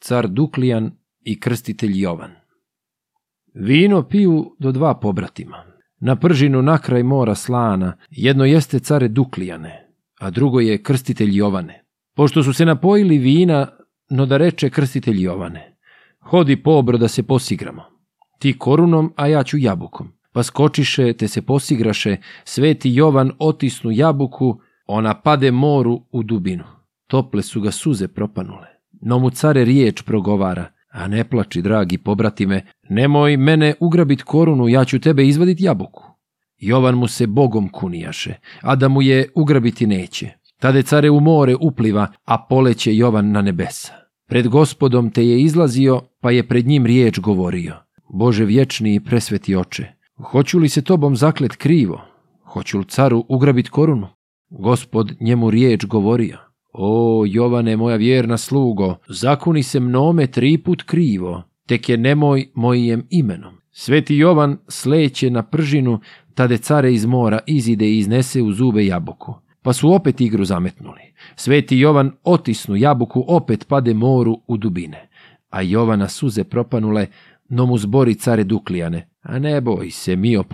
car Duklijan i krstitelj Jovan. Vino piju do dva pobratima. Na pržinu nakraj mora slana, jedno jeste care Duklijane, a drugo je krstitelj Jovane. Pošto su se napojili vina, no da reče krstitelj Jovane, hodi po da se posigramo. Ti korunom, a ja ću jabukom. Pa skočiše, te se posigraše, sveti Jovan otisnu jabuku, ona pade moru u dubinu. Tople su ga suze propanule. No mu care riječ progovara, a ne plači, dragi pobratime, nemoj mene ugrabit korunu, ja ću tebe izvadit jabuku. Jovan mu se bogom kunijaše, a da mu je ugrabiti neće. Tade care u more upliva, a poleće Jovan na nebesa. Pred gospodom te je izlazio, pa je pred njim riječ govorio. Bože vječni i presveti oče, hoću li se tobom zaklet krivo? Hoću li caru ugrabit korunu? Gospod njemu riječ govorio. O, Jovane, moja vjerna slugo, zakuni se mnome triput krivo, tek je nemoj mojim imenom. Sveti Jovan sleće na pržinu, tade care iz mora izide i iznese u zube jabuku. Pa su opet igru zametnuli. Sveti Jovan otisnu jabuku, opet pade moru u dubine. A Jovana suze propanule, no mu zbori care Duklijane. A ne boj se, mio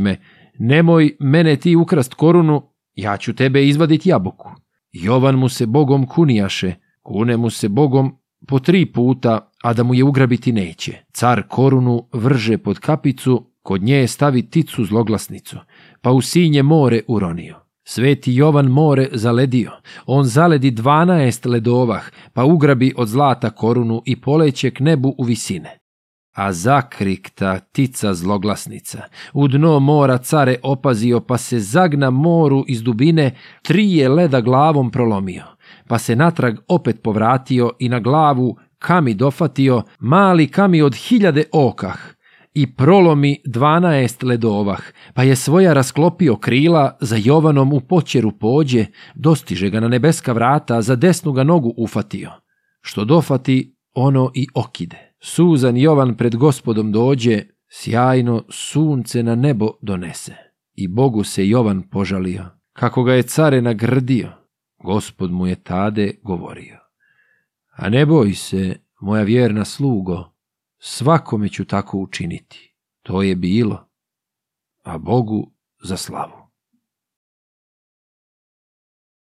me, nemoj mene ti ukrast korunu, ja ću tebe izvadit jabuku. Jovan mu se bogom kunijaše, kune mu se bogom po tri puta, a da mu je ugrabiti neće. Car korunu vrže pod kapicu, kod nje je stavi ticu zloglasnicu, pa u sinje more uronio. Sveti Jovan more zaledio, on zaledi dvanaest ledovah, pa ugrabi od zlata korunu i poleće k nebu u visine a zakrikta tica zloglasnica. U dno mora care opazio, pa se zagna moru iz dubine, tri je leda glavom prolomio, pa se natrag opet povratio i na glavu kami dofatio, mali kami od hiljade okah, i prolomi dvanaest ledovah, pa je svoja rasklopio krila, za Jovanom u počeru pođe, dostiže ga na nebeska vrata, za desnu ga nogu ufatio. Što dofati, ono i okide. Suzan Jovan pred gospodom dođe, sjajno sunce na nebo donese. I Bogu se Jovan požalio, kako ga je care nagrdio, gospod mu je tade govorio. A ne boj se, moja vjerna slugo, svakome ću tako učiniti. To je bilo, a Bogu za slavu.